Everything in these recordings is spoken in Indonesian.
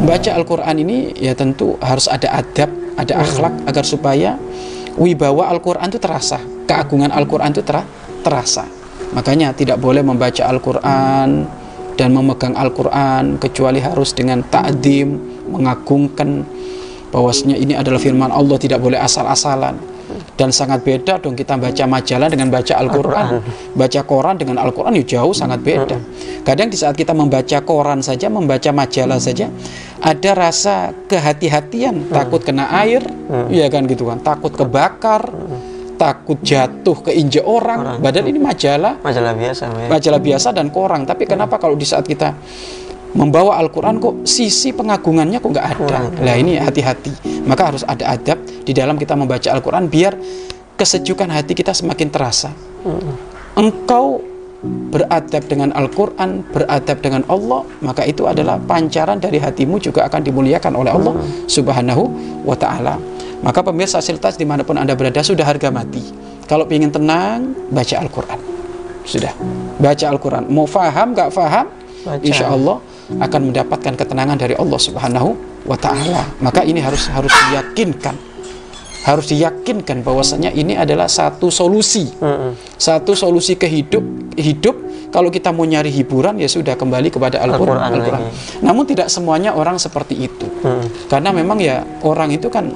membaca Al-Quran ini ya tentu harus ada adab, ada akhlak agar supaya wibawa Al-Quran itu terasa, keagungan Al-Quran itu ter terasa. Makanya tidak boleh membaca Al-Quran dan memegang Al-Quran kecuali harus dengan ta'dim, mengagungkan bahwasanya ini adalah firman Allah tidak boleh asal-asalan. Dan sangat beda dong kita baca majalah dengan baca Al-Quran. Baca koran dengan Al-Quran ya jauh sangat beda. Kadang di saat kita membaca koran saja membaca majalah saja ada rasa kehati-hatian takut kena air ya kan gitu kan takut kebakar takut jatuh ke injek orang. Badan ini majalah. Majalah biasa. Majalah biasa dan koran. Tapi kenapa kalau di saat kita membawa Al-Quran kok sisi pengagungannya kok nggak ada. Nah ini hati-hati. Maka harus ada adab di dalam kita membaca Al-Quran biar kesejukan hati kita semakin terasa. Engkau beradab dengan Al-Quran, beradab dengan Allah, maka itu adalah pancaran dari hatimu juga akan dimuliakan oleh Allah Subhanahu wa Ta'ala. Maka pemirsa siltas di mana pun Anda berada sudah harga mati. Kalau ingin tenang, baca Al-Quran. Sudah, baca Al-Quran. Mau faham, gak faham, baca. insya Allah akan mendapatkan ketenangan dari Allah Subhanahu wa taala. Maka ini harus harus diyakinkan. Harus diyakinkan bahwasanya ini adalah satu solusi. Satu solusi ke hidup hidup kalau kita mau nyari hiburan ya sudah kembali kepada Al-Qur'an. Al Al Namun tidak semuanya orang seperti itu. Karena memang ya orang itu kan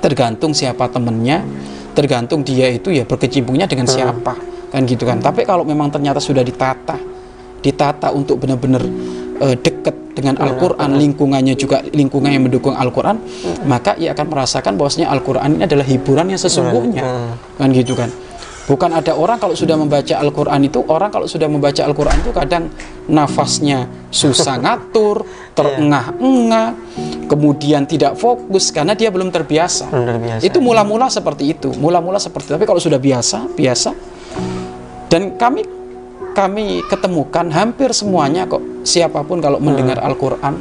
tergantung siapa temennya, tergantung dia itu ya berkecimpungnya dengan siapa. Kan gitu kan. Tapi kalau memang ternyata sudah ditata ditata untuk benar-benar uh, dekat dengan Al-Quran, lingkungannya juga lingkungan yang mendukung Al-Quran, hmm. maka ia akan merasakan bahwasanya Al-Quran ini adalah hiburan yang sesungguhnya, hmm. kan gitu kan. Bukan ada orang kalau sudah membaca Al-Quran itu, orang kalau sudah membaca Al-Quran itu kadang nafasnya susah ngatur, terengah-engah, kemudian tidak fokus karena dia belum terbiasa. terbiasa. Itu mula-mula seperti itu, mula-mula seperti itu. Tapi kalau sudah biasa, biasa. Dan kami kami ketemukan hampir semuanya kok siapa pun kalau mendengar hmm. Al-Qur'an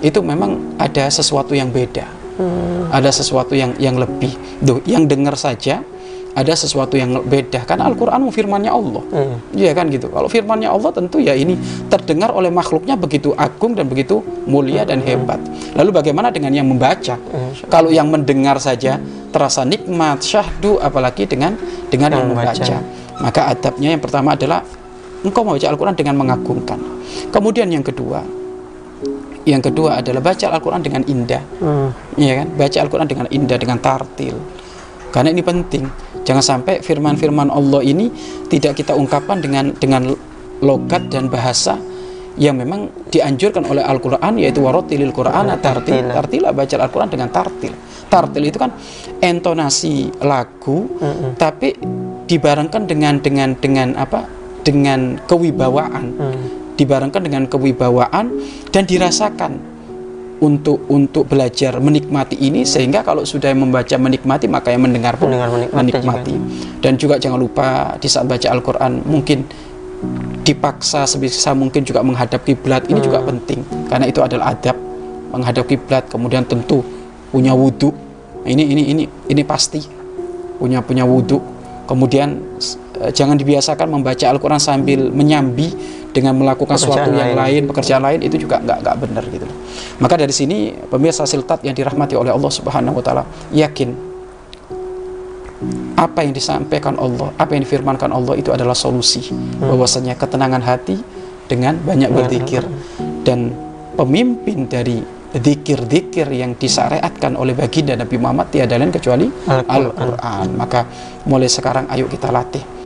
itu memang ada sesuatu yang beda. Hmm. Ada sesuatu yang yang lebih. Duh, yang dengar saja ada sesuatu yang beda kan Al-Qur'an firmannya Allah. Hmm. Iya kan gitu. Kalau firmannya Allah tentu ya ini terdengar oleh makhluknya begitu agung dan begitu mulia dan hebat. Lalu bagaimana dengan yang membaca? Kalau yang mendengar saja terasa nikmat, syahdu apalagi dengan dengan yang membaca. Maka adabnya yang pertama adalah engkau membaca Al-Quran dengan mengagungkan. Kemudian yang kedua, yang kedua adalah baca Al-Quran dengan indah, hmm. ya kan? Baca Al-Quran dengan indah, dengan tartil. Karena ini penting. Jangan sampai firman-firman Allah ini tidak kita ungkapkan dengan dengan logat dan bahasa yang memang dianjurkan oleh Al-Quran yaitu warotilil Quran tartil tartil baca Al-Quran dengan tartil tartil itu kan intonasi lagu mm -hmm. tapi dibarengkan dengan dengan dengan apa dengan kewibawaan hmm. dibarengkan dengan kewibawaan dan dirasakan untuk untuk belajar menikmati ini sehingga kalau sudah membaca menikmati maka yang mendengar pun mendengar menikmati, menikmati. Juga. dan juga jangan lupa di saat baca Al-Qur'an mungkin dipaksa sebisa mungkin juga menghadap kiblat ini hmm. juga penting karena itu adalah adab menghadap kiblat kemudian tentu punya wudhu ini ini ini ini pasti punya punya wudhu kemudian Eh, jangan dibiasakan membaca Al-Quran sambil menyambi dengan melakukan pekerjaan sesuatu yang lain, pekerjaan lain itu juga nggak nggak benar gitu. Maka dari sini pemirsa siltat yang dirahmati oleh Allah Subhanahu Wa Taala yakin apa yang disampaikan Allah, apa yang difirmankan Allah itu adalah solusi. Hmm. Bahwasanya ketenangan hati dengan banyak berzikir dan pemimpin dari dikir-dikir yang disyariatkan oleh baginda Nabi Muhammad tiada lain kecuali Al-Quran. Al Maka mulai sekarang ayo kita latih